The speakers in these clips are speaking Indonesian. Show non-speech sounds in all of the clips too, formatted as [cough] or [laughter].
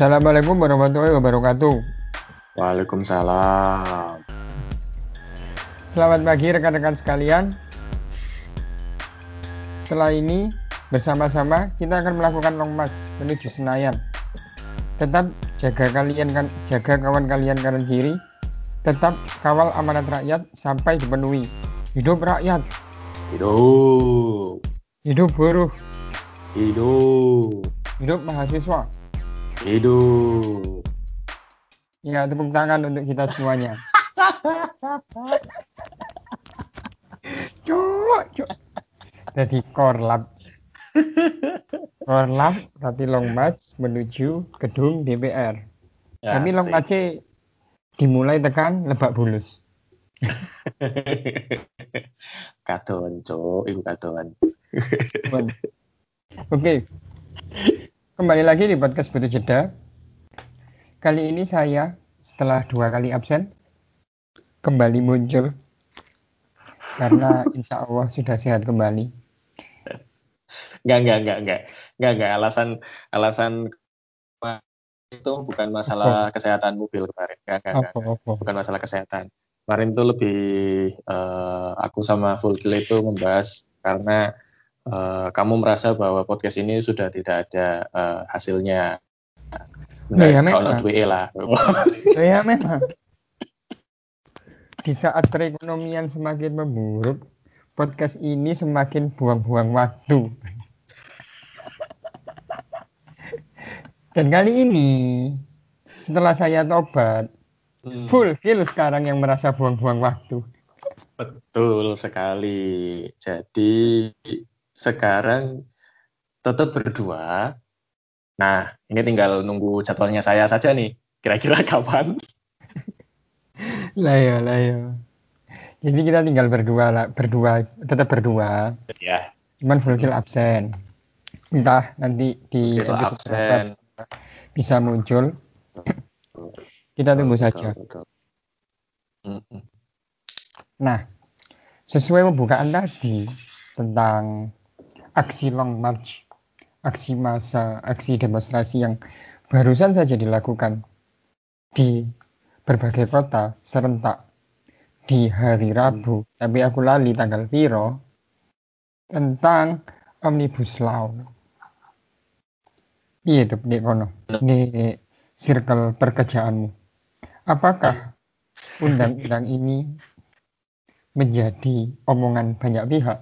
Assalamualaikum warahmatullahi wabarakatuh. Waalaikumsalam. Selamat pagi rekan-rekan sekalian. Setelah ini bersama-sama kita akan melakukan long march menuju Senayan. Tetap jaga kalian kan jaga kawan kalian kanan kiri. Tetap kawal amanat rakyat sampai dipenuhi. Hidup rakyat, Hidup. hidup buruh, Hidup. hidup mahasiswa. Hidup. Ya, tepuk tangan untuk kita semuanya. Cuk, cuk. Jadi korlap. Korlap tapi long march menuju gedung DPR. Tapi long march dimulai tekan Lebak Bulus. Kadon, cuk. Kadon. Cuman. Oke. Kembali lagi di podcast Butuh Jeda. Kali ini saya setelah dua kali absen kembali muncul karena [laughs] insya Allah sudah sehat kembali. Enggak, enggak, enggak, enggak. Enggak, enggak. Alasan alasan itu bukan masalah kesehatan mobil kemarin. Enggak, enggak, enggak. Apa apa? Bukan masalah kesehatan. Kemarin tuh lebih eh, aku sama Fulkil itu membahas karena eh, kamu merasa bahwa podcast ini sudah tidak ada eh, hasilnya. Nah, ya, kalau memang. WE lah. Ya memang. Di saat perekonomian semakin memburuk, podcast ini semakin buang-buang waktu. Dan kali ini, setelah saya tobat, Hmm. full kill sekarang yang merasa buang-buang waktu. Betul sekali. Jadi sekarang tetap berdua. Nah, ini tinggal nunggu jadwalnya saya saja nih. Kira-kira [laughs] kapan? Lah ya, lah ya. Jadi kita tinggal berdua lah, berdua, tetap berdua. Ya, Cuman full kill absen. Entah nanti di episode absen. bisa muncul. Kita tunggu Betul, saja. betul. Nah, sesuai pembukaan tadi tentang aksi long march, aksi massa, aksi demonstrasi yang barusan saja dilakukan di berbagai kota serentak di hari Rabu, tapi aku lali tanggal piro tentang omnibus law. Iya tuh di kono, di circle pekerjaanmu. Apakah [laughs] undang-undang ini menjadi omongan banyak pihak.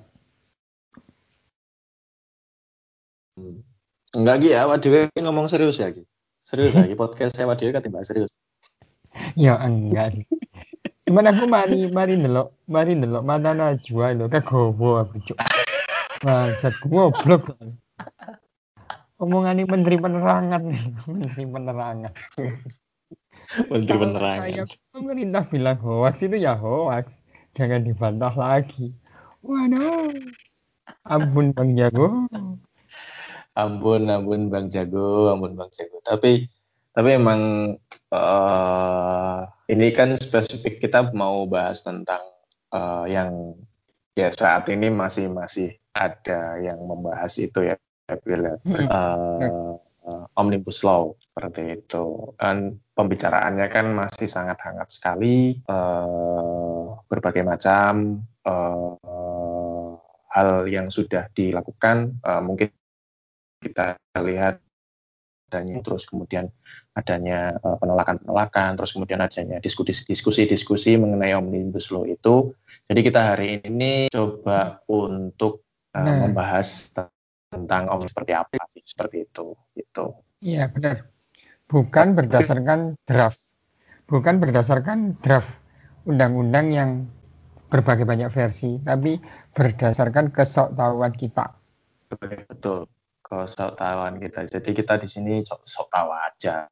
Enggak Ki ya, Awak dhewe ngomong serius ya Ki. Serius ya, Ki. [laughs] podcast saya Awak dhewe ketimbang serius. Ya enggak sih. Cuman aku mari mari ndelok, mari ndelok mata Najwa lho kegowo aku cuk. Bangsat goblok. Omongane menteri penerangan, [laughs] menteri penerangan. Menteri Kalau penerangan. saya pemerintah bilang hoax itu ya hoax, jangan dibantah lagi. Waduh. Ampun Bang Jago. Ampun, ampun Bang Jago, ampun Bang Jago. Tapi tapi emang eh ini kan spesifik kita mau bahas tentang eh, yang ya saat ini masih masih ada yang membahas itu ya Bila Hmm. eh, eh, omnibus law seperti itu. Dan pembicaraannya kan masih sangat hangat sekali. eh, berbagai macam eh, hal yang sudah dilakukan. eh, mungkin kita lihat adanya terus kemudian adanya eh, penolakan-penolakan, terus kemudian adanya diskusi-diskusi-diskusi mengenai omnibus law itu. Jadi kita hari ini coba untuk Nah. membahas tentang omnibus seperti apa seperti itu gitu. Iya benar. Bukan berdasarkan draft. Bukan berdasarkan draft undang-undang yang berbagai banyak versi, tapi berdasarkan kesoktahuan kita. Betul. Kesoktahuan kita. Jadi kita di sini sok, sok tahu aja.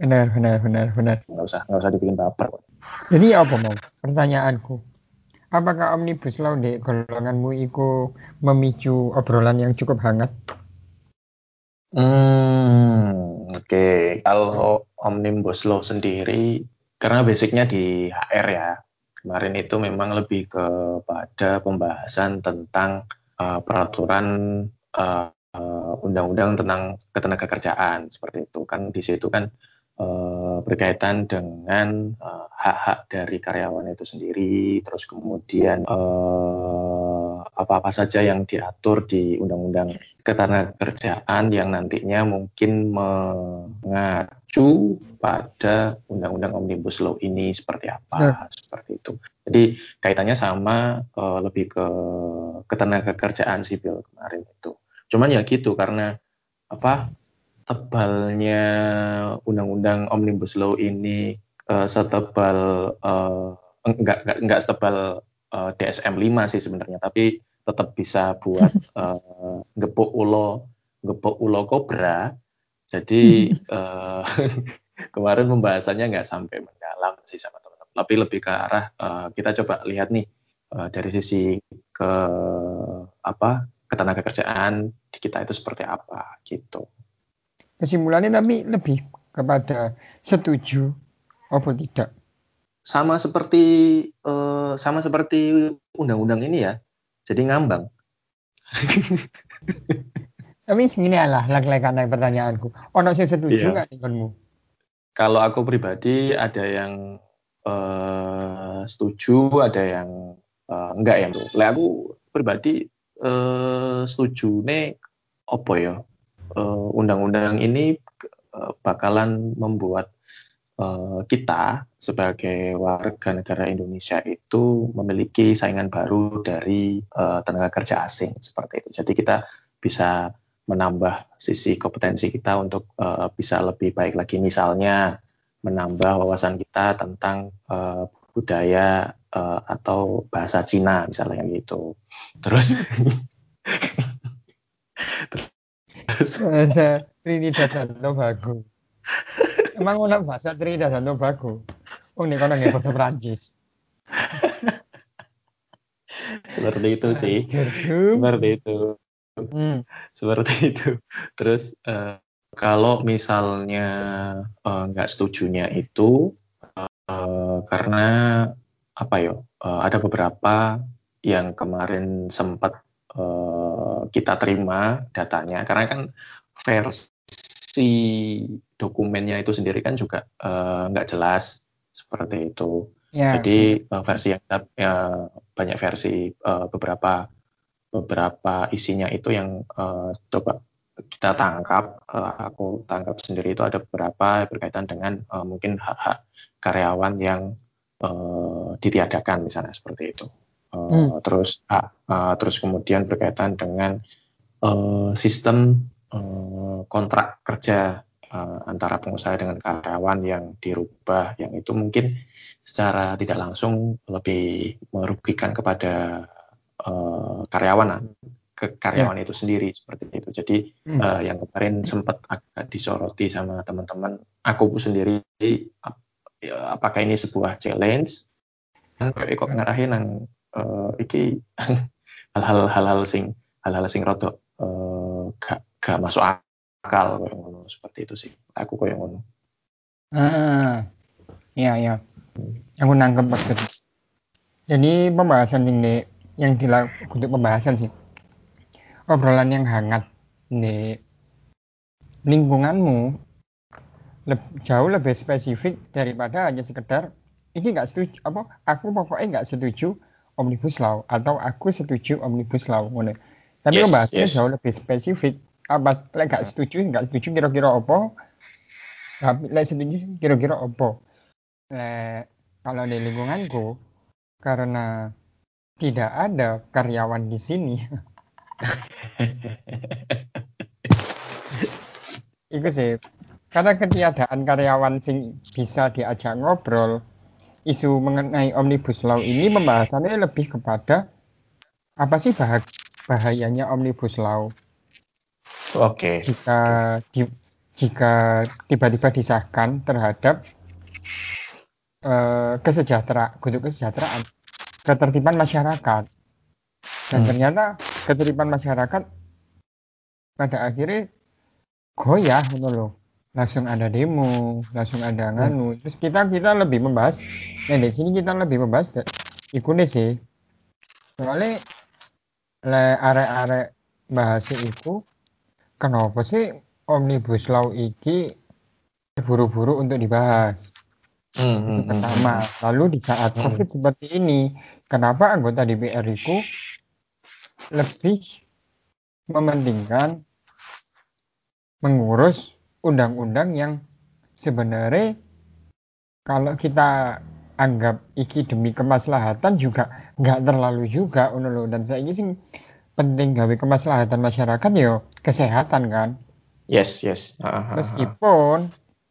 Benar, benar, benar, benar. Nggak usah nggak usah dibikin baper. Jadi apa mau? Pertanyaanku. Apakah omnibus law di golonganmu itu memicu obrolan yang cukup hangat? Hmm, oke. Kalau omnibus law sendiri, karena basicnya di HR ya. Kemarin itu memang lebih kepada pembahasan tentang eh, peraturan eh, undang-undang tentang ketenaga kerjaan seperti itu. Kan di situ kan uh, berkaitan dengan hak-hak uh, dari karyawan itu sendiri terus kemudian apa-apa saja yang diatur di undang-undang ketenaga kerjaan yang nantinya mungkin mengacu pada undang-undang omnibus law ini seperti apa nah. seperti itu. Jadi kaitannya sama uh, lebih ke ketenaga kerjaan sipil kemarin itu Cuman ya gitu karena apa tebalnya undang-undang omnibus law ini uh, setebal uh, enggak enggak enggak setebal uh, DSM 5 sih sebenarnya tapi tetap bisa buat [laughs] uh, gepuk ulo gepuk ulo kobra. Jadi uh, [laughs] [laughs] kemarin pembahasannya nggak sampai mendalam sih sama teman-teman. Tapi lebih ke arah uh, kita coba lihat nih uh, dari sisi ke apa ketenaga kerjaan di kita itu seperti apa gitu. Kesimpulannya tapi lebih kepada setuju atau tidak? Sama seperti uh, sama seperti undang-undang ini ya. Jadi ngambang. [laughs] tapi segini lah lagi-lagi pertanyaanku. Ono sih setuju iya. nggak nih Kalau aku pribadi ada yang uh, setuju, ada yang uh, enggak ya, Bro. aku pribadi uh, setuju. Nih apa ya? Uh, undang-undang ini uh, bakalan membuat uh, kita sebagai warga negara Indonesia itu memiliki saingan baru dari uh, tenaga kerja asing seperti itu. Jadi kita bisa menambah sisi kompetensi kita untuk uh, bisa lebih baik lagi. Misalnya menambah wawasan kita tentang budaya uh, atau bahasa Cina misalnya gitu. Terus [laughs] terus bahasa Trinidad dan Tobago. Emang ono bahasa Trinidad dan Tobago. Oh ini kono nggak bahasa Prancis. Seperti itu sih. Seperti itu. Hmm. Seperti itu. Terus uh, kalau misalnya eh, nggak uh, setujunya itu uh, karena apa ya uh, ada beberapa yang kemarin sempat uh, kita terima datanya karena kan versi dokumennya itu sendiri kan juga nggak uh, jelas seperti itu ya. jadi uh, versi yang ya, banyak versi uh, beberapa beberapa isinya itu yang uh, coba kita tangkap, uh, aku tangkap sendiri itu ada beberapa berkaitan dengan uh, mungkin hak-hak karyawan yang uh, ditiadakan misalnya seperti itu. Uh, hmm. Terus uh, uh, terus kemudian berkaitan dengan uh, sistem uh, kontrak kerja uh, antara pengusaha dengan karyawan yang dirubah, yang itu mungkin secara tidak langsung lebih merugikan kepada uh, karyawan ke karyawan ya. itu sendiri seperti itu. Jadi hmm. uh, yang kemarin sempat agak disoroti sama teman-teman, aku sendiri ya, apakah ini sebuah challenge? Kan kok ngarahin nang uh, iki [laughs] hal-hal hal-hal sing hal-hal sing rada uh, gak gak masuk akal kayak ngono seperti itu sih. Aku kayak ngono. Ah, iya iya. Aku nangkep maksud. Jadi pembahasan ini yang dilakukan untuk pembahasan sih obrolan yang hangat di lingkunganmu jauh lebih spesifik daripada hanya sekedar ini nggak setuju apa aku pokoknya nggak setuju omnibus law atau aku setuju omnibus law ngono. Tapi yes, pembahasannya yes. jauh lebih spesifik. Apa lek nggak setuju nggak setuju kira-kira apa? Tapi lek setuju kira-kira apa? Lek kalau di lingkunganku karena tidak ada karyawan di sini. [laughs] Iku sih, karena ketiadaan karyawan sing bisa diajak ngobrol, isu mengenai omnibus law ini pembahasannya lebih kepada apa sih bah bahayanya omnibus law. Oke. Okay. Jika di, jika tiba-tiba disahkan terhadap uh, kesejahteraan, kesejahteraan, ketertiban masyarakat. Dan hmm. ternyata ketertiban masyarakat pada akhirnya goyah gitu loh langsung ada demo langsung ada nganu terus kita kita lebih membahas nah di sini kita lebih membahas ikutnya sih soalnya le are-are bahasa itu kenapa sih omnibus law iki buru-buru untuk dibahas? Hmm, Itu hmm, hmm, pertama. Lalu di saat Hmm. COVID seperti ini, kenapa anggota DPR itu lebih mementingkan mengurus undang-undang yang sebenarnya kalau kita anggap iki demi kemaslahatan juga nggak terlalu juga lho. dan saya ini sih penting gawe kemaslahatan masyarakat yo kesehatan kan Yes, yes. Ah, ah, ah, ah. meskipun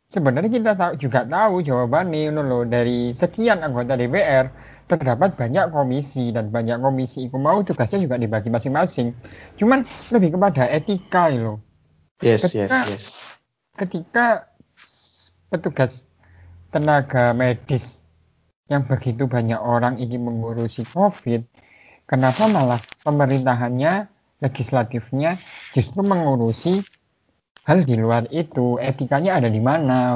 sebenarnya kita tahu juga tahu jawabannya lho. dari sekian anggota DPR terdapat banyak komisi dan banyak komisi itu mau tugasnya juga dibagi masing-masing cuman lebih kepada etika loh Yes, yes, Ketika- yes. Ketika petugas tenaga medis yang begitu banyak orang ingin mengurusi COVID, kenapa malah pemerintahannya, legislatifnya justru mengurusi hal di luar itu? Etikanya ada di mana?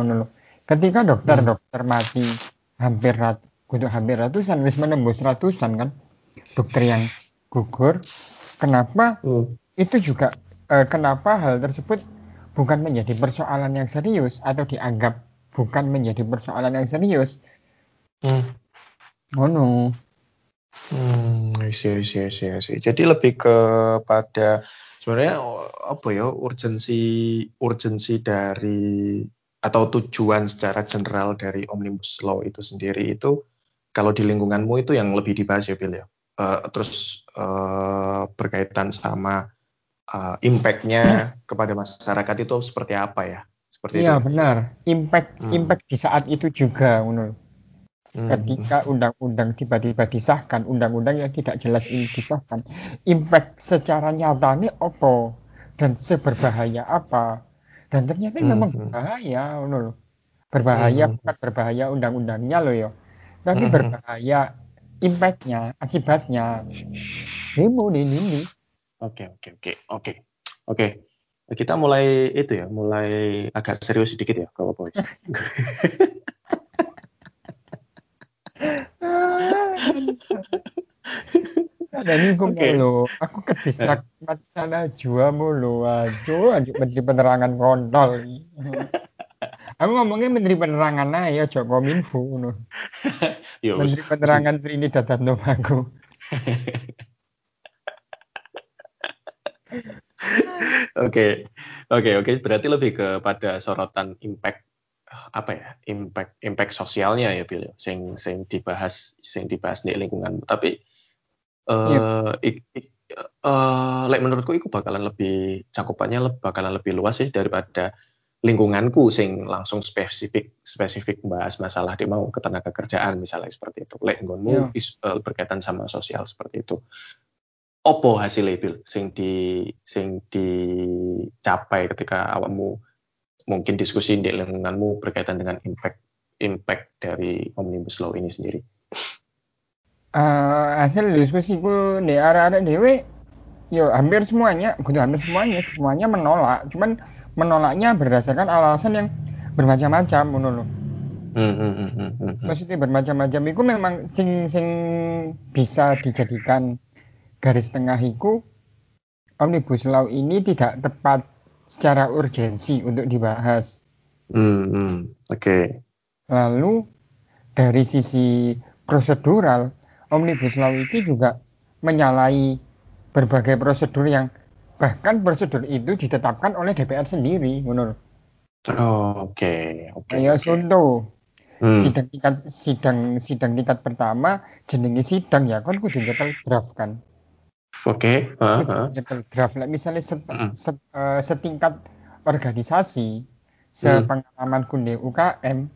Ketika dokter-dokter mati hampir rat, hampir ratusan, wis menembus ratusan kan, dokter yang gugur, kenapa Hmm. itu juga eh, kenapa hal tersebut bukan menjadi persoalan yang serius atau dianggap bukan menjadi persoalan yang serius. Hmm. Oh no. Hmm, I see, I see. Jadi lebih kepada sebenarnya apa ya urgensi urgensi dari atau tujuan secara general dari omnibus law itu sendiri itu kalau di lingkunganmu itu yang lebih dibahas ya Bill ya. Eh, terus eh, berkaitan sama eh, impact-nya kepada masyarakat itu seperti apa ya? Seperti Iya itu. benar. Impact Hmm. impact di saat itu juga ngono. Hmm, Ketika undang-undang tiba-tiba disahkan, undang-undang yang tidak jelas ini disahkan, impact secara nyata ini apa dan seberbahaya apa? Dan ternyata Hmm, memang berbahaya loh. Berbahaya Hmm, bukan berbahaya undang-undangnya loh ya. Tapi Hmm, hmm. berbahaya impactnya, akibatnya. Demo ini, ini. Oke, oke, oke, oke, oke. Kita mulai itu ya, mulai agak serius sedikit ya, kalau boys. Ada aku Oke. mulu, aku ke distrak sana jua mulu, aduh, aja menteri penerangan kontol. Aku ngomongnya menteri penerangan aja, Joko. [laughs] Yo, wis. menteri penerangan Trinidad dan Tobago. [laughs] Oke, oke, oke. Berarti lebih kepada sorotan impact apa ya? Impact, impact sosialnya ya, Bill. ya, Sing, sing dibahas, sing dibahas di lingkungan. Tapi, eh, Iya. ik- ik- eh, like menurutku itu bakalan lebih cakupannya bakalan lebih luas sih daripada lingkunganku sing langsung spesifik spesifik bahas masalah di mau ketenaga kerjaan misalnya seperti itu. Like Iya. is- eh, berkaitan sama sosial seperti itu. Opo hasilnya Bil sing di sing dicapai ketika awakmu mungkin diskusi di lingkunganmu berkaitan dengan impact impact dari omnibus law ini sendiri. Eh, hasil diskusiku di arah-arah dewe, yo hampir semuanya, kudu hampir semuanya, semuanya menolak. Cuman menolaknya berdasarkan alasan yang bermacam-macam. Hmm, hmm, hmm, hmm, hmm, hmm. Maksudnya bermacam-macam itu memang sing sing bisa dijadikan garis tengah itu omnibus law ini tidak tepat secara urgensi untuk dibahas. Hmm, hmm. Oke. Lalu dari sisi prosedural, omnibus law itu juga menyalahi berbagai prosedur yang bahkan prosedur itu ditetapkan oleh DPR sendiri, menurut Oh, Oke, oke, oke. contoh Hmm, sidang tingkat sidang sidang tingkat pertama jenenge sidang ya kan kudu nyetel draft kan. Oke, Kudu ha. nyetel draft lah misalnya set- Mm. set- eh, setingkat organisasi sepengalamanku di UKM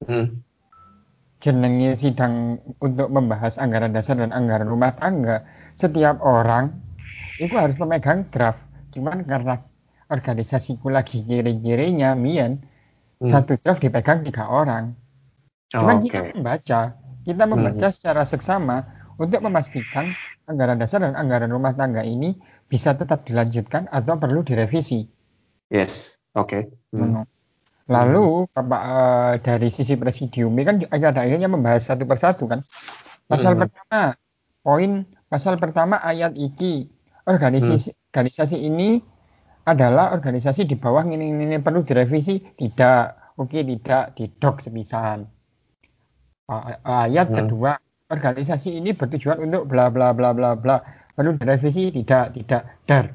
Hmm, jenenge sidang untuk membahas anggaran dasar dan anggaran rumah tangga setiap orang itu harus memegang draft cuman karena organisasiku lagi kiri-kirinya mien hmm. satu draft dipegang tiga orang cuman Oke. kita membaca kita membaca secara seksama untuk memastikan anggaran dasar dan anggaran rumah tangga ini bisa tetap dilanjutkan atau perlu direvisi Yes, oke. Hmm, Ngono. Lalu kepa- eh, dari sisi presidium ini kan ada akhirnya membahas satu persatu kan. Pasal Hmm. pertama, poin pasal pertama ayat iki organisasi organisasi ini adalah organisasi di bawah ini ini, ini perlu direvisi tidak oke tidak didok semisal ayat hmm. kedua organisasi ini bertujuan untuk bla bla bla bla bla. Perlu direvisi tidak tidak. Dar.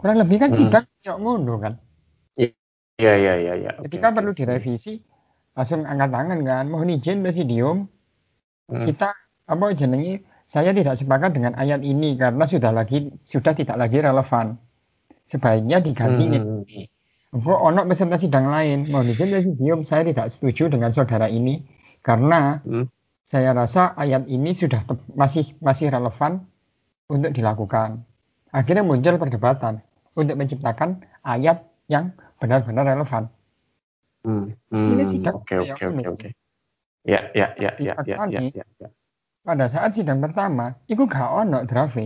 Kurang lebih kan hmm. sidang yuk ngono kan? Iya iya iya ya. ketika okay, perlu direvisi langsung angkat tangan kan mohon izin presidium. Hmm. kita apa jenengi saya tidak sepakat dengan ayat ini karena sudah lagi sudah tidak lagi relevan. Sebaiknya diganti hmm. ini Kok ono peserta sidang lain, mohon izin presidium, saya tidak setuju dengan saudara ini karena hmm saya rasa ayat ini sudah masih masih relevan untuk dilakukan. Akhirnya muncul perdebatan untuk menciptakan ayat yang benar-benar relevan. Hmm, hmm, oke oke oke oke. Ya ya ya ya ya, ya ya ya. Pada saat sidang pertama, itu gak ono draft.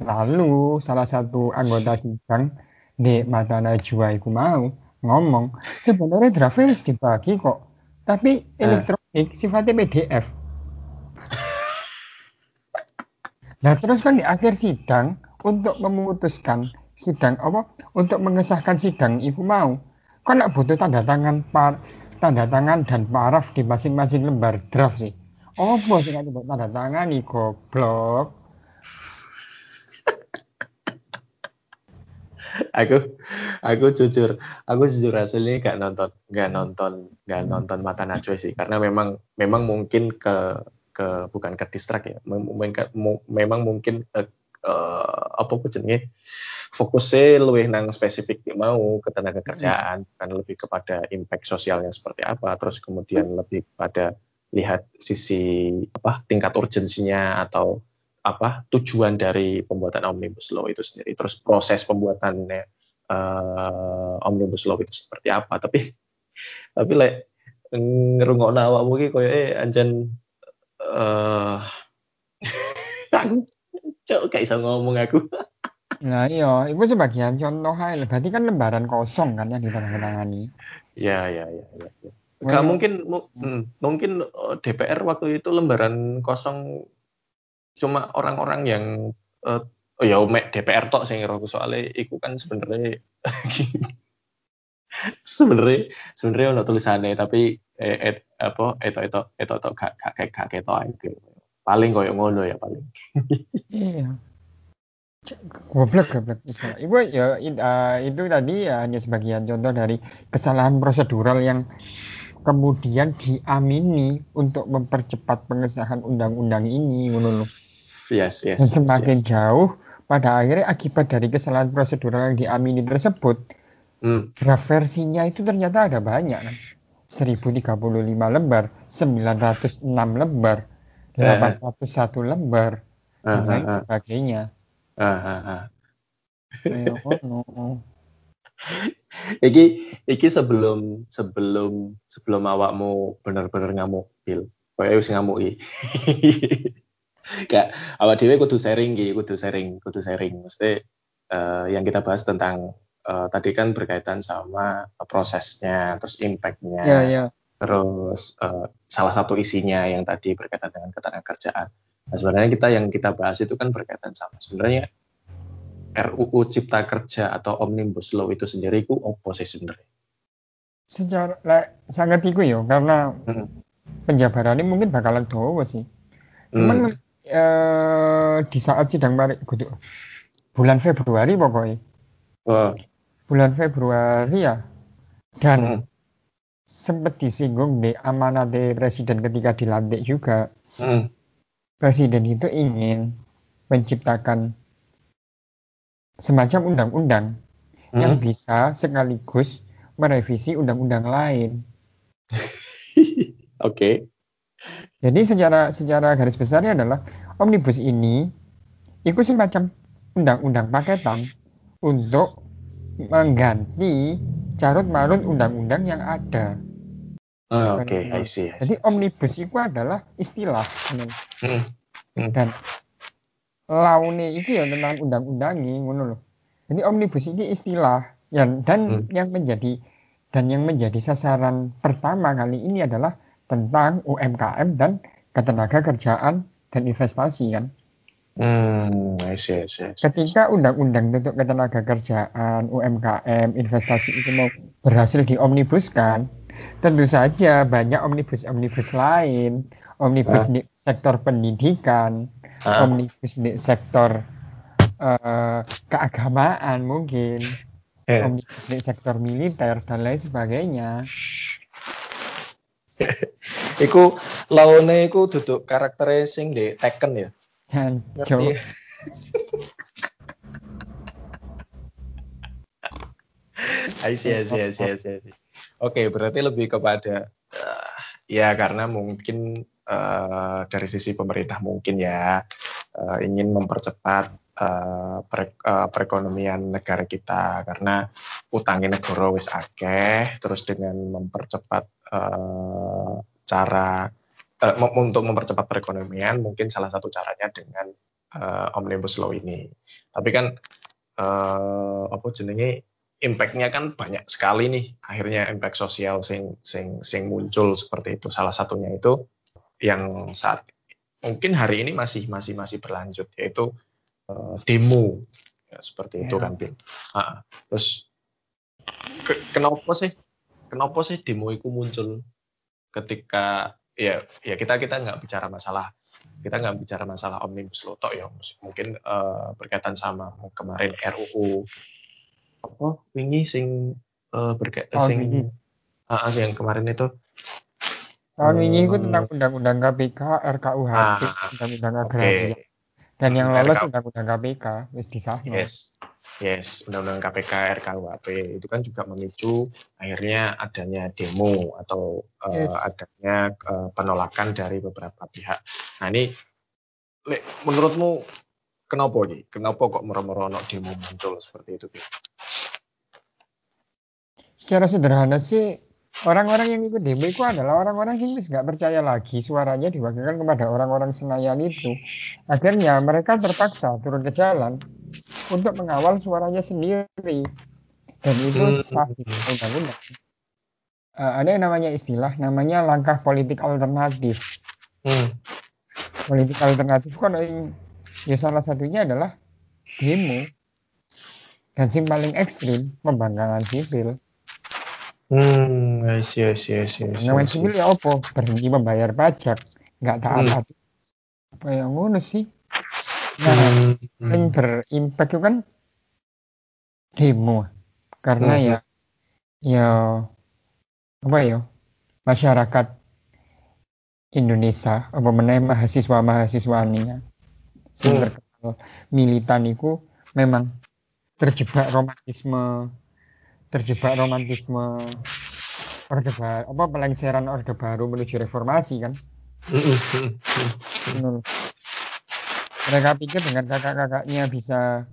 Lalu salah satu anggota sidang di mata Najwa itu mau ngomong sebenarnya draft harus dibagi kok, tapi eh. Elektron sifatnya PDF. Nah terus kan di akhir sidang untuk memutuskan sidang apa untuk mengesahkan sidang ibu mau kan nak butuh tanda tangan par, tanda tangan dan paraf di masing-masing lembar draft sih. Oh bos nggak tanda tangan nih goblok. [laughs] aku aku jujur aku jujur hasilnya gak nonton gak nonton gak nonton mata najwa sih. Karena memang memang mungkin ke ke bukan ke distrak ya. Memang memang mungkin uh, uh, apa jenenge? Fokusnya lebih nang spesifik mau ke tenaga kerjaan hmm. kan lebih kepada impact sosialnya seperti apa terus kemudian lebih kepada lihat sisi apa tingkat urgensinya atau apa tujuan dari pembuatan omnibus law itu sendiri terus proses pembuatannya uh, omnibus law itu seperti apa tapi [laughs] tapi like ngerungok awak mungkin koyo eh anjen uh, cok kayak bisa ngomong aku [laughs] Nah iya, itu sebagian contoh hal. Berarti kan lembaran kosong kan yang ditandatangani. Ya, ya, ya, ya. ya. Gak mungkin, mu, hmm, mungkin oh, DPR waktu itu lembaran kosong cuma orang-orang yang uh, oh ya mek DPR tok sing ngira soalnya iku kan sebenarnya [laughs] sebenarnya sebenarnya ono tulisannya tapi eh, et, apa itu itu itu itu gak gak gak ketok itu paling koyo ngono ya paling. Iya. Goblok goblok. Itu ya uh, itu tadi ya hanya sebagian contoh dari kesalahan prosedural yang kemudian diamini untuk mempercepat pengesahan undang-undang ini ngono yes, yes, dan semakin yes. jauh pada akhirnya akibat dari kesalahan prosedural yang diamini tersebut hmm. draft versinya itu ternyata ada banyak kan? 1035 lembar 906 lembar 801 uh, lembar uh, dan lain uh, uh, sebagainya. No. [laughs] iki iki sebelum sebelum sebelum awakmu benar-benar ngamuk bil. Kayak wis ngamuk [laughs] Kayak awak dewe kudu sharing gitu, kudu sharing, kudu sharing. Mesti uh, yang kita bahas tentang uh, tadi kan berkaitan sama prosesnya, terus impactnya, yeah, yeah. terus uh, salah satu isinya yang tadi berkaitan dengan ketenaga kerjaan. Nah, sebenarnya kita yang kita bahas itu kan berkaitan sama sebenarnya RUU Cipta Kerja atau Omnibus Law itu sendiri itu apa sih sebenarnya? Secara sangat itu ya karena hmm. penjabarannya mungkin bakalan doa sih. Cuman hmm eh, di saat sidang mari bulan Februari pokoknya. Oh. Bulan Februari ya. Dan hmm. sempat disinggung di amanat presiden ketika dilantik juga. Hmm. Presiden itu ingin menciptakan semacam undang-undang hmm. yang bisa sekaligus merevisi undang-undang lain. [laughs] Oke. okay. Jadi secara secara garis besarnya adalah omnibus ini itu semacam undang-undang paketan untuk mengganti carut marut undang-undang yang ada. Oh, Oke, okay. I see, I see. Jadi omnibus itu adalah istilah. Hmm. Hmm. Dan laune itu ya tentang undang-undang ini, ngono loh. Jadi omnibus ini istilah yang dan hmm. yang menjadi dan yang menjadi sasaran pertama kali ini adalah tentang UMKM dan ketenaga kerjaan dan investasi kan. Hmm, I see, I see, I see. Ketika undang-undang untuk ketenaga kerjaan, UMKM, investasi itu mau berhasil diomnibuskan, tentu saja banyak omnibus-omnibus lain, omnibus Ah. di sektor pendidikan, Ah. omnibus di sektor eh, keagamaan mungkin, Eh, omnibus di sektor militer dan lain sebagainya. [laughs] iku lawane iku duduk karaktere sing di Tekken ya. Ngerti ya? See, I see, I see. Oke, berarti lebih kepada eh, ya karena mungkin eh, dari sisi pemerintah mungkin ya eh, ingin mempercepat eh, pere- eh, perekonomian negara kita karena utangnya negara wis akeh terus dengan mempercepat cara mem- untuk mempercepat perekonomian mungkin salah satu caranya dengan eh, omnibus law ini. Tapi kan eh, apa jenenge impact-nya kan banyak sekali nih akhirnya impact sosial sing sing sing muncul seperti itu salah satunya itu yang saat mungkin hari ini masih masih masih berlanjut yaitu eh, demo ya, seperti itu Ya. kan Bill. Ah, terus ke- kenapa sih kenapa sih demo itu muncul ketika ya ya kita kita nggak bicara masalah kita nggak bicara masalah omnibus law tok ya mungkin eh, berkaitan sama kemarin RUU apa wingi sing eh, berkait Tahun sing wingi. ah, ah, yang kemarin itu tahun ini itu tentang undang-undang KPK, RKUHP, Ah, undang-undang agraria. Dan yang Hmm, lolos undang-undang KPK, wis disahno. yes yes undang-undang KPK RKUHP itu kan juga memicu akhirnya adanya demo atau eh, Yes. adanya eh, penolakan dari beberapa pihak nah ini Lek, menurutmu kenapa Ki? kenapa kok mero-mero ono demo muncul seperti itu Ki? Secara sederhana sih, orang-orang yang ikut demo itu adalah orang-orang yang nggak percaya lagi suaranya diwakilkan kepada orang-orang Senayan itu. Akhirnya mereka terpaksa turun ke jalan untuk mengawal suaranya sendiri. Dan itu Hmm. sah di undang-undang. Eh, ada yang namanya istilah, namanya langkah politik alternatif. Hmm. Politik alternatif kan yang ya salah satunya adalah demo. Dan yang paling ekstrim, pembangkangan sipil. Hmm, I see, I see, I see, I see, I Pembangkangan see. sipil ya apa? Berhenti membayar pajak, nggak taat Hmm. Apa yang ngono sih? Nah, Hmm. yang berimpact itu kan demo. Karena Hmm. ya, ya apa ya, masyarakat Indonesia, apa meneh mahasiswa mahasiswaninya, sing Hmm. terkenal militan itu memang terjebak romantisme, terjebak romantisme orde baru, apa pelengseran orde baru menuju reformasi kan? Hmm, hmm, hmm, hmm. Ngono loh. Mereka pikir dengan kakak-kakaknya bisa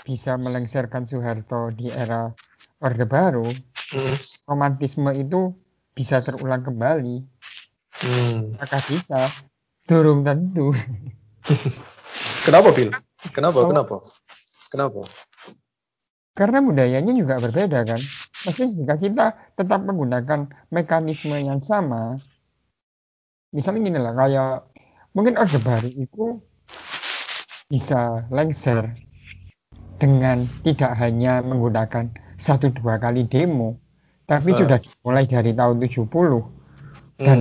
bisa melengsarkan Soeharto di era orde baru, Hmm. romantisme itu bisa terulang kembali. Hmm. Apakah bisa? Durung tentu. [laughs] Kenapa, Bill? Kenapa? Kenapa? Kenapa? Karena budayanya juga berbeda kan. Maksudnya jika kita tetap menggunakan mekanisme yang sama, misalnya gini lah, kayak mungkin Orde Baru itu bisa lengser dengan tidak hanya menggunakan satu dua kali demo, tapi Eh. sudah dimulai dari tahun 70 Hmm. dan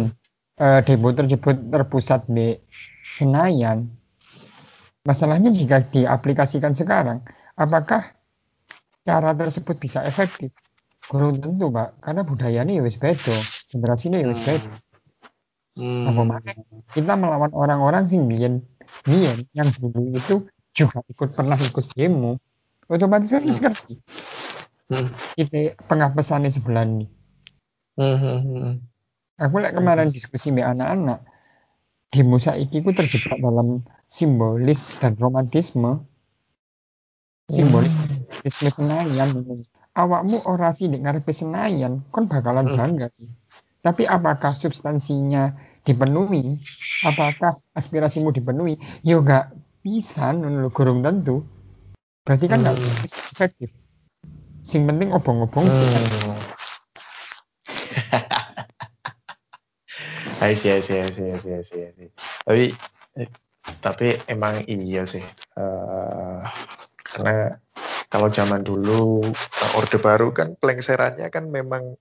eh, demo tersebut terpusat di Senayan. Masalahnya jika diaplikasikan sekarang, apakah cara tersebut bisa efektif? Kurang tentu, Pak, karena budayanya ya wis beda, generasinya ya wis beda. Hmm. Apa mana? Kita melawan orang-orang sing biyen biyen yang dulu itu juga ikut pernah ikut demo. Otomatis kan ngerti Hmm. itu pengapesannya sebelah ini. Hmm, hmm, hmm. Aku lek kemarin diskusi sama anak-anak, demo saiki ku terjebak dalam simbolis dan romantisme. Simbolis romantisme Senayan. Awakmu orasi di ngarepe Senayan, kon bakalan Hmm. bangga sih. Tapi apakah substansinya dipenuhi? Apakah aspirasimu dipenuhi? Yo nggak bisa, ngono lho, gurung tentu. Berarti kan nggak Hmm. bisa efektif. Sing penting obong-obong sih. Hmm. [laughs] I see, I see, I see, I see, I see, I see. Tapi tapi emang iya sih uh, karena kalau zaman dulu uh, orde baru kan pelengserannya kan memang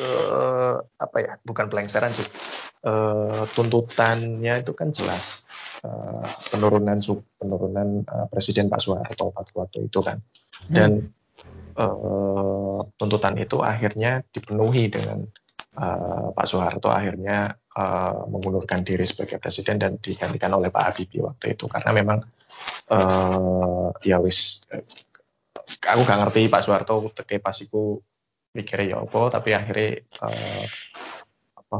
uh, apa ya bukan pelengseran sih uh, tuntutannya itu kan jelas uh, penurunan sub penurunan uh, presiden Pak Soeharto waktu itu kan. Dan uh, tuntutan itu akhirnya dipenuhi dengan uh, Pak Soeharto akhirnya uh, mengundurkan diri sebagai presiden dan digantikan oleh Pak Habibie waktu itu. Karena memang uh, ya wis aku gak ngerti Pak Soeharto teke pas iku mikirnya ya apa tapi akhirnya uh,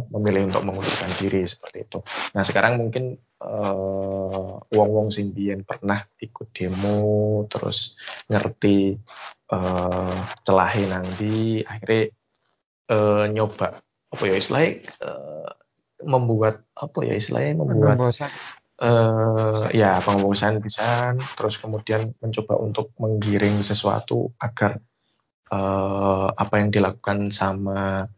memilih untuk mengundurkan diri seperti itu. Nah sekarang mungkin uh, wong-wong simbien pernah ikut demo terus ngerti uh, celahin nanti akhirnya uh, nyoba apa ya istilahnya uh, membuat apa ya istilahnya membuat uh, ya pengebosan bisa terus kemudian mencoba untuk menggiring sesuatu agar uh, apa yang dilakukan sama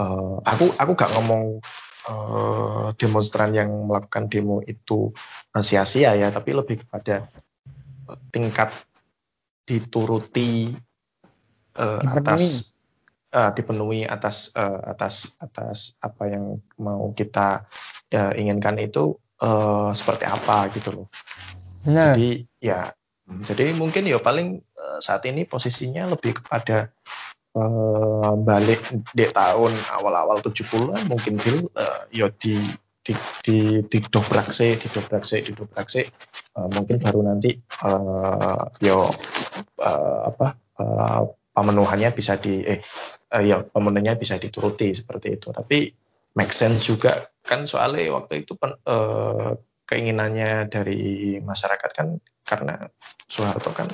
uh, aku aku gak ngomong uh, demonstran yang melakukan demo itu sia-sia ya tapi lebih kepada tingkat dituruti uh, atas uh, dipenuhi atas uh, atas atas apa yang mau kita uh, inginkan itu uh, seperti apa gitu loh. Nah. Jadi ya jadi mungkin ya paling uh, saat ini posisinya lebih kepada uh, balik di tahun awal-awal 70-an mungkin dulu uh, ya di di di di dobrak sih, di dobrak sih, di dobrak sih. Uh, mungkin baru nanti uh, yo uh, apa uh, pemenuhannya bisa di eh uh, ya pemenuhannya bisa dituruti seperti itu tapi make sense juga kan soalnya waktu itu pen, uh, keinginannya dari masyarakat kan karena Soeharto kan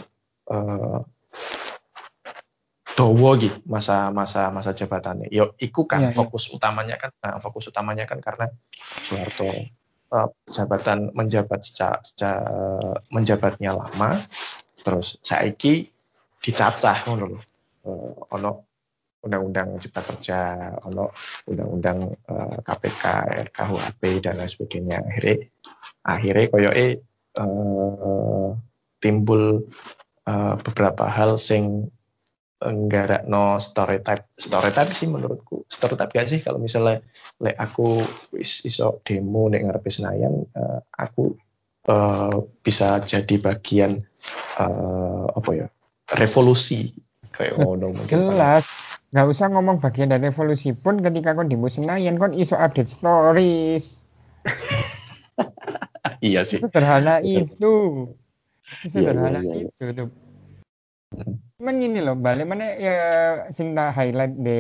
uh, dowo gitu masa masa masa jabatannya. Yo iku kan ya, fokus ya. utamanya kan nah, fokus utamanya kan karena Soeharto uh, jabatan menjabat secara, secara menjabatnya lama terus saiki dicacah ngono. Uh, ono undang-undang cipta kerja, ono undang-undang uh, KPK, RKUHP dan lain sebagainya. Akhirnya akhirnya koyo eh uh, timbul uh, beberapa hal sing enggak no stereotype stereotype sih menurutku. Stereotype gak sih? Kalau misalnya le aku is, iso demo nek ngarepe Senayan uh, aku uh, bisa jadi bagian uh, apa ya revolusi. Kayak ngono jelas. Nggak usah ngomong bagian dari revolusi pun ketika kon di Senayan kon iso update stories. [laughs] Iya sih. Sederhana itu. Sederhana iya, iya, iya. itu tuh Cuman gini loh, balik mana ya cinta highlight di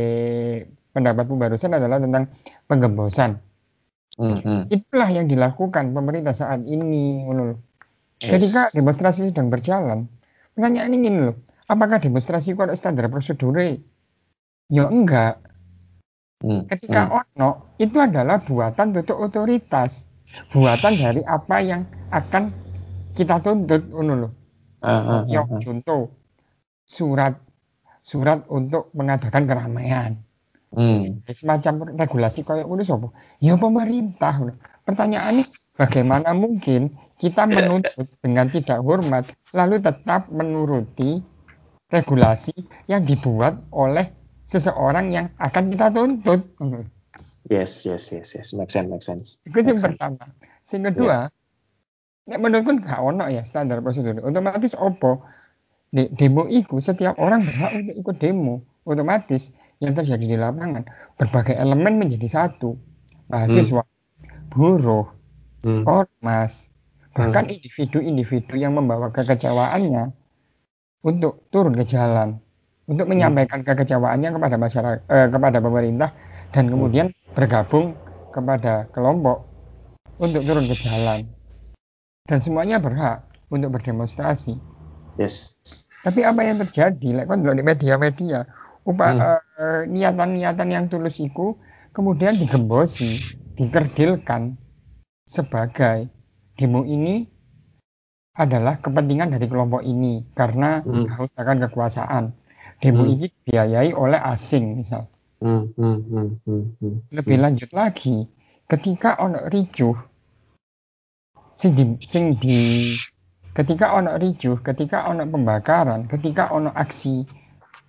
pendapatmu barusan adalah tentang penggembosan. Mm-hmm. Itulah yang dilakukan pemerintah saat ini, loh. Yes. Ketika demonstrasi sedang berjalan, pertanyaan ini loh, apakah demonstrasi kok ada standar prosedurnya? Ya enggak. Hmm. Ketika hmm. ono itu adalah buatan untuk otoritas, buatan dari apa yang akan kita tuntut, loh. Uh, uh, uh, uh. contoh surat surat untuk mengadakan keramaian. Hmm. Semacam regulasi kayak ngono sapa? Ya pemerintah. Pertanyaannya bagaimana mungkin kita menuntut dengan tidak hormat lalu tetap menuruti regulasi yang dibuat oleh seseorang yang akan kita tuntut. Yes, yes, yes, yes. Make sense, make sense. Itu yang pertama. Yang kedua, yeah. menurutku nggak ono ya standar prosedur. Otomatis opo di demo itu setiap orang berhak untuk ikut demo. Otomatis yang terjadi di lapangan berbagai elemen menjadi satu. Mahasiswa, hmm. buruh, hmm. ormas, bahkan hmm. individu-individu yang membawa kekecewaannya untuk turun ke jalan untuk hmm. menyampaikan kekecewaannya kepada masyarakat eh, kepada pemerintah dan hmm. kemudian bergabung kepada kelompok untuk turun ke jalan dan semuanya berhak untuk berdemonstrasi. Yes. Tapi apa yang terjadi? Like, kan di media-media, upah hmm. uh, niatan-niatan yang tulus itu kemudian digembosi, dikerdilkan sebagai demo ini adalah kepentingan dari kelompok ini karena hmm. haus akan kekuasaan demo hmm. ini dibiayai oleh asing misal. Hmm, hmm, hmm, hmm, hmm. Lebih hmm. lanjut lagi, ketika ono ricuh sing di sing di ketika ono ricuh, ketika ono pembakaran, ketika ono aksi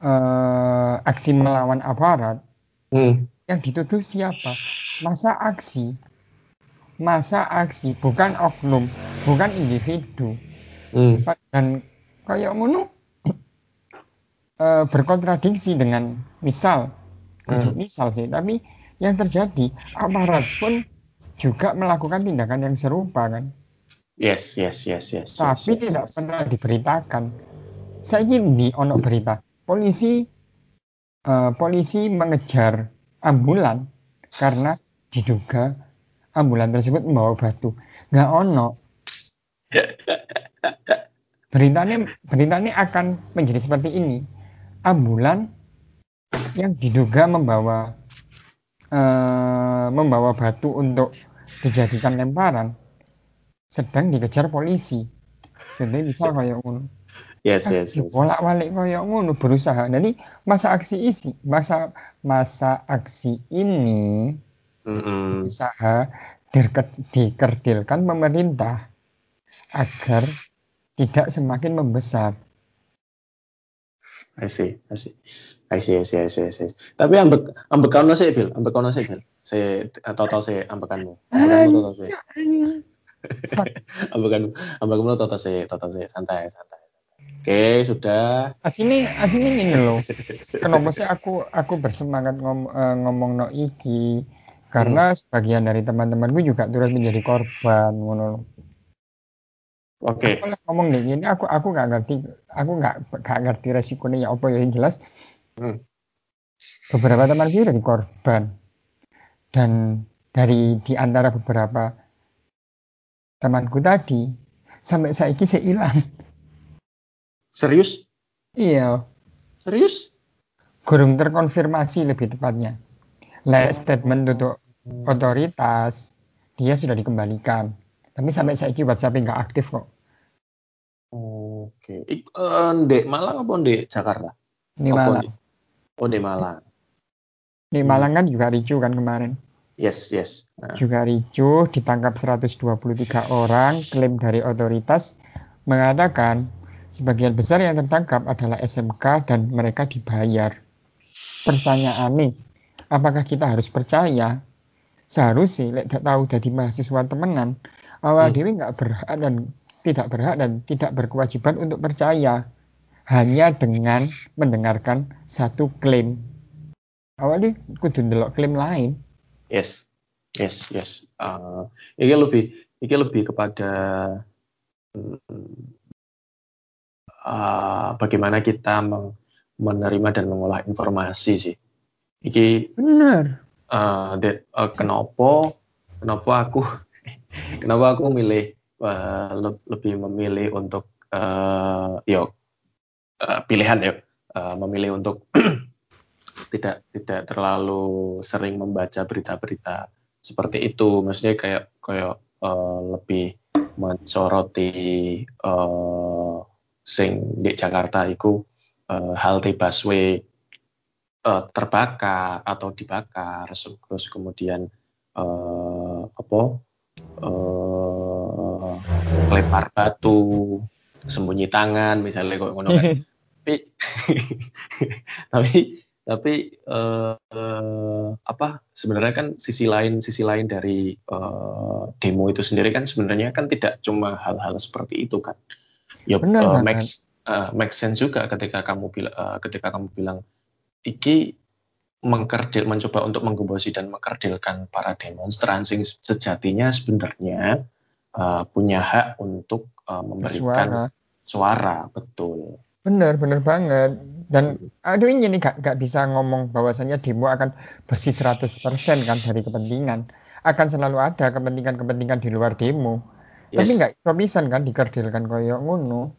uh, aksi melawan aparat, hmm. yang dituduh siapa? Masa aksi, masa aksi, bukan oknum, bukan individu. Hmm. Dan kayak ngono uh, berkontradiksi dengan misal, hmm. misal sih, tapi yang terjadi aparat pun juga melakukan tindakan yang serupa kan Yes, yes, yes, yes. Tapi yes, tidak yes. pernah diberitakan. Saya ingin di ono berita polisi uh, polisi mengejar ambulan karena diduga ambulan tersebut membawa batu. Nggak ono. Beritanya beritanya akan menjadi seperti ini. Ambulan yang diduga membawa uh, membawa batu untuk dijadikan lemparan sedang dikejar polisi. Jadi misal [laughs] kayak ngono. Yes, yes, yes. Bolak balik kayak ngono berusaha. Jadi masa aksi isi, masa masa aksi ini mm -hmm. berusaha dikerdilkan pemerintah agar tidak semakin membesar. I see, I see. I see, I see, I see, I see. Tapi ambek ambek kono sih, Bil. Ambek kono sih, Bil. Saya total saya ambekanmu. Ambekanmu total [laughs] saya ambekan ambekan toto sih toto sih santai santai Oke, sudah. Asini, asini ini loh. Kenapa sih aku aku bersemangat ngom, uh, ngomong no iki? Karena hmm. sebagian dari teman-temanku juga turut menjadi korban, ngono. Oke. Okay. Aku ngomong nih, ini aku aku nggak ngerti, aku nggak nggak ngerti resikonya ya apa ya yang jelas. Hmm. Beberapa temanku jadi korban dan dari di antara beberapa temanku tadi sampai saya saya hilang. Serius? Iya. Serius? Kurang terkonfirmasi lebih tepatnya. Last statement untuk otoritas dia sudah dikembalikan. Tapi sampai saya ini WhatsApp nggak aktif kok. Oke. Ik, uh, Dek Malang apa Dek Jakarta? Di Malang. Oh di Malang. Di Malang kan juga ricu kan kemarin. Yes, yes. Nah. Juga ricuh, ditangkap 123 orang, klaim dari otoritas mengatakan sebagian besar yang tertangkap adalah SMK dan mereka dibayar. Pertanyaan nih, apakah kita harus percaya? Seharusnya, lek tak tahu dari mahasiswa temenan, awal hmm. dewi nggak berhak dan tidak berhak dan tidak berkewajiban untuk percaya hanya dengan mendengarkan satu klaim. Awalnya kudu ndelok klaim lain. Yes, yes, yes. Uh, ini lebih, ini lebih kepada uh, bagaimana kita menerima dan mengolah informasi sih. Iki benar. Uh, that, uh, kenapa, kenapa aku, [laughs] kenapa aku milih uh, le lebih memilih untuk uh, yuk uh, pilihan yuk uh, memilih untuk [clears throat] tidak tidak terlalu sering membaca berita-berita seperti itu. Maksudnya kayak kayak uh, lebih mensoroti uh, sing di Jakarta itu uh, halte busway uh, terbakar atau dibakar. Terus kemudian uh, apa uh, lempar batu sembunyi tangan misalnya kok ngono kan. [laughs] Tapi [laughs] tapi tapi uh, uh, apa sebenarnya kan sisi lain sisi lain dari uh, demo itu sendiri kan sebenarnya kan tidak cuma hal-hal seperti itu kan. Ya Benar, uh, make uh, make sense juga ketika kamu bilang uh, ketika kamu bilang iki mengkerdil mencoba untuk menggembosi dan mengkerdilkan para demonstran sing sejatinya sebenarnya uh, punya hak untuk uh, memberikan suara. suara. Betul benar benar banget dan aduh ini nih gak, gak bisa ngomong bahwasannya demo akan bersih 100% kan dari kepentingan. Akan selalu ada kepentingan-kepentingan di luar demo. Yes. Tapi nggak improvisan kan dikerdilkan koyok ngono.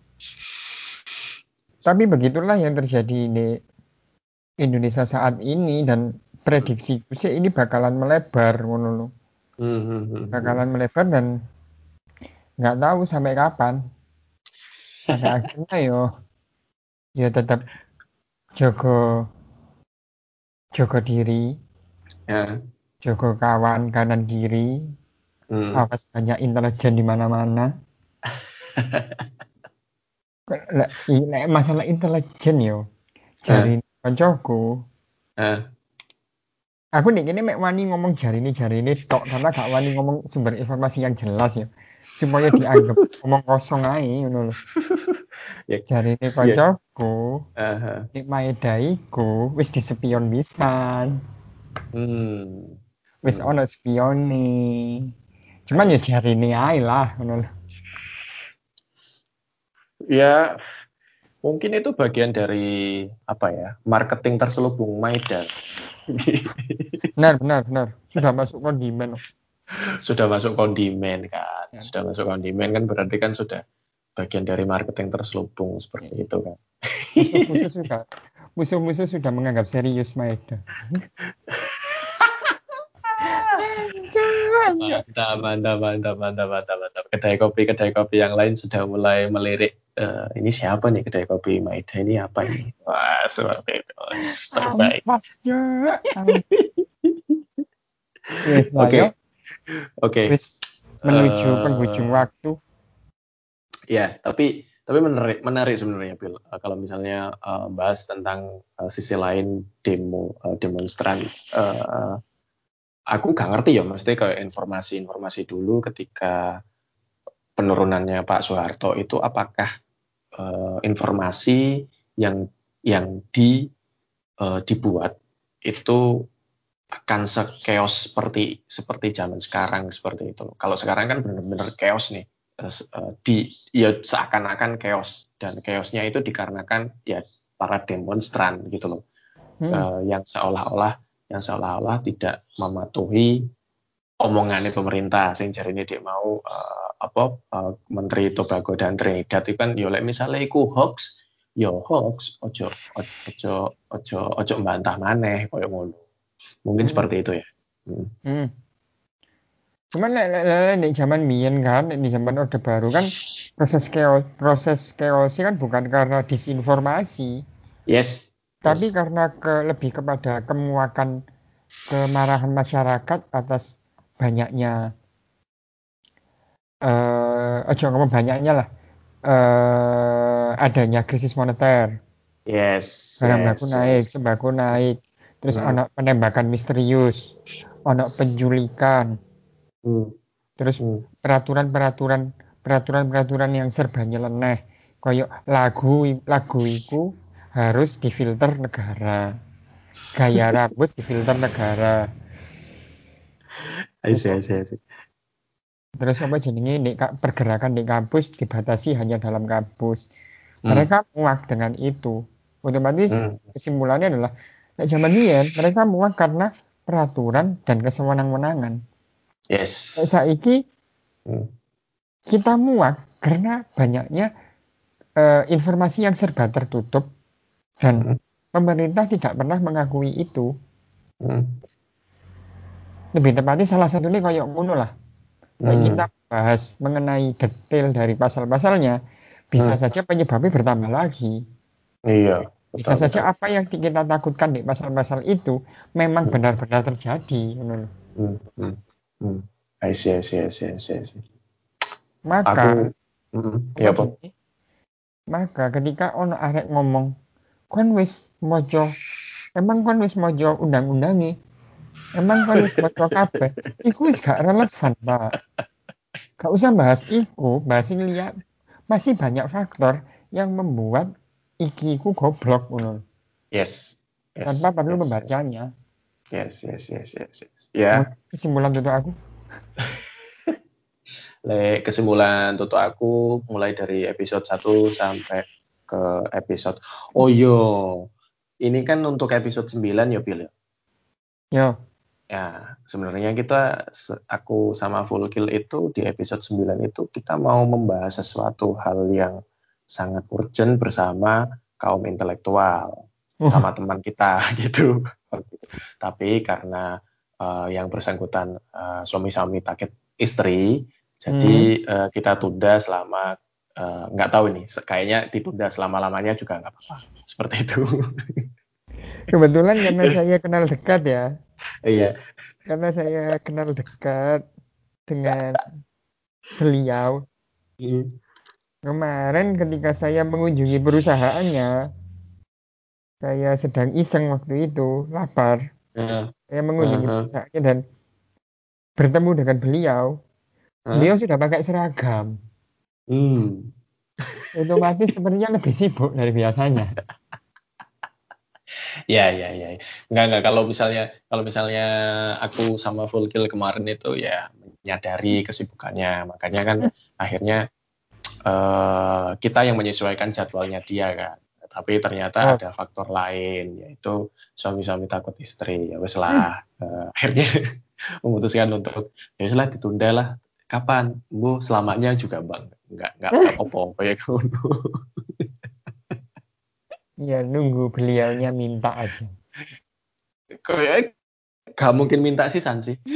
Tapi begitulah yang terjadi di Indonesia saat ini dan prediksi sih ini bakalan melebar ngono hmm, hmm, hmm, Bakalan melebar dan nggak tahu sampai kapan. Pada [laughs] akhirnya yo ya tetap Joko Joko diri, ya. Joko kawan kanan kiri, Hmm. awas banyak intelijen di [laughs] i- lek masalah intelijen yo. Jari koncoku, Eh, aku nih ini mek wani ngomong jari ini jari ini tok karena gak wani ngomong sumber informasi yang jelas ya. Supaya dianggap [laughs] ngomong kosong aja ngono lho. [laughs] Ya. Jari ini koncoku, eh, eh. nek maedaiku wis disepion pisan. Hmm. Wis Hmm. ono spione. Cuman ya jari ini ae lah ngono lho. Ya, mungkin itu bagian dari apa ya, marketing terselubung Maida. Benar, benar, benar. Sudah masuk kondimen. Sudah masuk kondimen kan, Ya. sudah masuk kondimen kan berarti kan sudah bagian dari marketing terselubung seperti itu kan. Musuh-musuh sudah musuh-musuh sudah menganggap serius Maeda. Mantap, mantap, mantap, mantap, mantap, mantap. Kedai kopi, kedai kopi yang lain sudah mulai melirik. eh, ini siapa nih kedai kopi Maida ini apa ini? Wah, seperti itu. Terbaik. Ampasnya. Yes, [laughs] Oke. Oke. Wis menuju Eh, penghujung waktu. Ya, tapi tapi menarik menarik sebenarnya Bill. Eh, kalau misalnya eh, bahas tentang eh, sisi lain demo eh, demonstran, eh, aku gak ngerti ya, mesti kayak informasi-informasi dulu ketika penurunannya Pak Soeharto itu apakah eh, informasi yang yang di eh, dibuat itu akan sekeos seperti seperti zaman sekarang seperti itu. Kalau sekarang kan benar-benar chaos nih. Eh, di ya seakan-akan chaos dan chaosnya itu dikarenakan ya para demonstran gitu loh. Hmm. Eh, yang seolah-olah yang seolah-olah tidak mematuhi omongannya pemerintah sing ini dia mau eh, apa eh, Menteri Tobago dan Trinidad itu kan yo lek misalnya iku hoax yo hoax ojo ojo ojo ojo mbantah maneh koyo ngono mungkin Hmm. seperti itu ya Hmm. Hmm. Cuman di zaman Mien kan, di zaman Orde Baru kan proses chaos proses chaos kan bukan karena disinformasi, yes tapi yes karena ke, lebih kepada kemuakan kemarahan masyarakat atas banyaknya eh ojo ngomong banyaknya lah eh adanya krisis moneter yes barang yes, baku naik yes. sembako naik terus Hmm. ono penembakan misterius ono penculikan Hmm. terus Hmm. peraturan-peraturan peraturan-peraturan yang serba nyeleneh koyo lagu lagu iku harus difilter negara gaya [laughs] rambut difilter negara see, I see. terus apa jenenge di, ka- pergerakan di kampus dibatasi hanya dalam kampus Hmm. mereka muak dengan itu otomatis Hmm. kesimpulannya adalah nek zaman biyen mereka muak karena peraturan dan kesewenang-wenangan yes Nek saiki Hmm. kita muak karena banyaknya eh, informasi yang serba tertutup dan Hmm. pemerintah tidak pernah mengakui itu. Hmm. Lebih tepatnya salah satunya kayak ngono lah. Hmm. kita bahas mengenai detail dari pasal-pasalnya, bisa Hmm. saja penyebabnya bertambah lagi. iya Bisa betul, saja betul. apa yang kita takutkan di pasal-pasal itu memang Hmm. benar-benar terjadi. ngono loh. Hmm. Hmm. Hmm. I see, I see, I see, I see, I see. Maka, aku mm, ya apa maka ketika ono arek ngomong, kon wis mojo, emang kon wis mojo undang-undangi, emang kon wis mojo kabeh, iku wis gak relevan pak. Gak usah bahas iku, bahas lihat. Masih banyak faktor yang membuat iki iku goblok ngono. yes yes tanpa perlu yes, membacanya. yes yes yes yes, yes. ya Kesimpulan untuk aku, [laughs] le kesimpulan tutup aku mulai dari episode 1 sampai ke episode oh yo ini kan untuk episode 9 ya Bill ya? yo, ya sebenarnya kita aku sama Full Kill itu di episode 9 itu kita mau membahas sesuatu hal yang sangat urgent bersama kaum intelektual Uh. sama teman kita [laughs] gitu. Tapi karena eh, yang bersangkutan eh, suami-suami takut istri, jadi eh, kita tunda selama nggak tahu nih, kayaknya ditunda selama-lamanya juga nggak apa-apa. Seperti itu. [laughs] kebetulan karena saya kenal dekat ya, Iya. karena saya kenal dekat, dengan beliau. Hmm. Kemarin ketika saya mengunjungi perusahaannya, saya sedang iseng waktu itu, lapar. Uh, Saya mengunjungi uh-huh. perusahaannya dan bertemu dengan beliau. uh, Beliau sudah pakai seragam. hmm. Otomatis [laughs] sepertinya lebih sibuk dari biasanya. Ya, ya, ya. Enggak, enggak. Kalau misalnya, kalau misalnya aku sama Fulkil kemarin itu ya menyadari kesibukannya. Makanya kan [laughs] akhirnya eh, kita yang menyesuaikan jadwalnya dia kan. Tapi ternyata Oh. ada faktor lain, yaitu suami-suami takut istri. Ya wes lah. Eh, akhirnya [laughs] memutuskan untuk ya wes lah ditunda lah. Kapan? Bu, selamanya juga bang. Enggak, enggak, enggak apa-apa ya ngono. [laughs] Ya nunggu beliaunya minta aja. Kayak gak mungkin minta sih San sih. [laughs]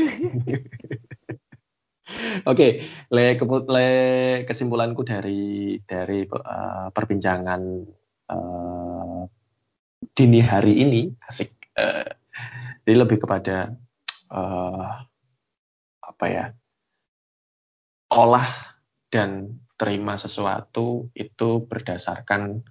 Oke, le, le kesimpulanku dari dari uh, perbincangan uh, dini hari ini asik. Uh, jadi lebih kepada uh, apa ya? Olah dan terima sesuatu itu berdasarkan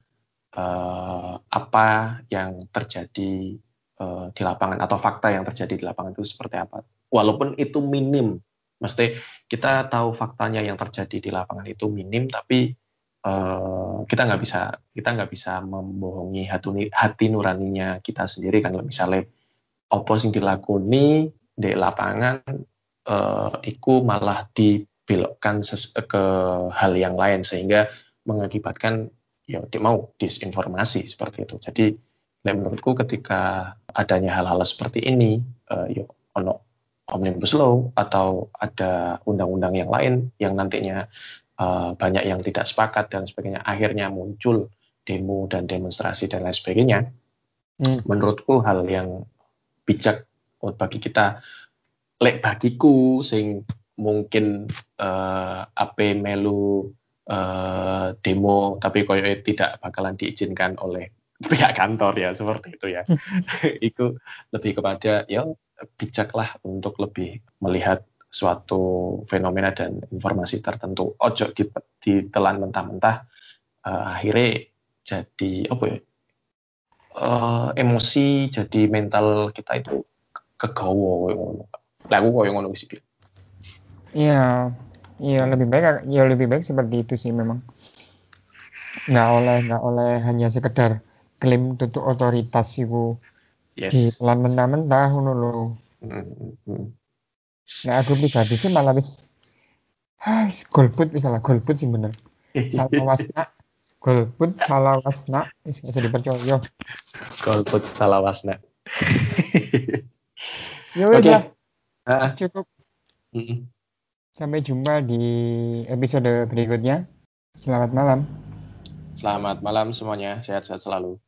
uh, apa yang terjadi uh, di lapangan atau fakta yang terjadi di lapangan itu seperti apa. Walaupun itu minim, mesti kita tahu faktanya yang terjadi di lapangan itu minim, tapi uh, kita nggak bisa kita nggak bisa membohongi hati, hati nuraninya kita sendiri kan misalnya opo sing dilakoni di lapangan uh, iku malah dibelokkan ke hal yang lain sehingga mengakibatkan ya dia mau disinformasi seperti itu. Jadi menurutku ketika adanya hal-hal seperti ini, uh, ya ono omnibus law atau ada undang-undang yang lain yang nantinya uh, banyak yang tidak sepakat dan sebagainya, akhirnya muncul demo dan demonstrasi dan lain sebagainya. Hmm. Menurutku hal yang bijak bagi kita, lek bagiku sing mungkin uh, ape melu uh, demo tapi koyo tidak bakalan diizinkan oleh [laughs] pihak kantor ya seperti itu ya. [laughs] itu lebih kepada ya bijaklah untuk lebih melihat suatu fenomena dan informasi tertentu. Ojo ditelan mentah-mentah uh, akhirnya jadi apa ya? Uh, emosi jadi mental kita itu kegawa. Lah aku koyo ngono sih. Iya, iya lebih baik ya lebih baik seperti itu sih memang. Nggak oleh nggak oleh hanya sekedar klaim tutup otoritas itu Yes. mentah-mentah ngono lho. Nah aku pribadi sih malah wis ah, golput misalnya golput sih bener. Salah wasna golput salah wasna wis nggak usah dipercaya. Golput salah wasna. Ya wis Oke. lah, Ah, cukup. mm. Sampai jumpa di episode berikutnya. Selamat malam. Selamat malam semuanya, sehat-sehat selalu.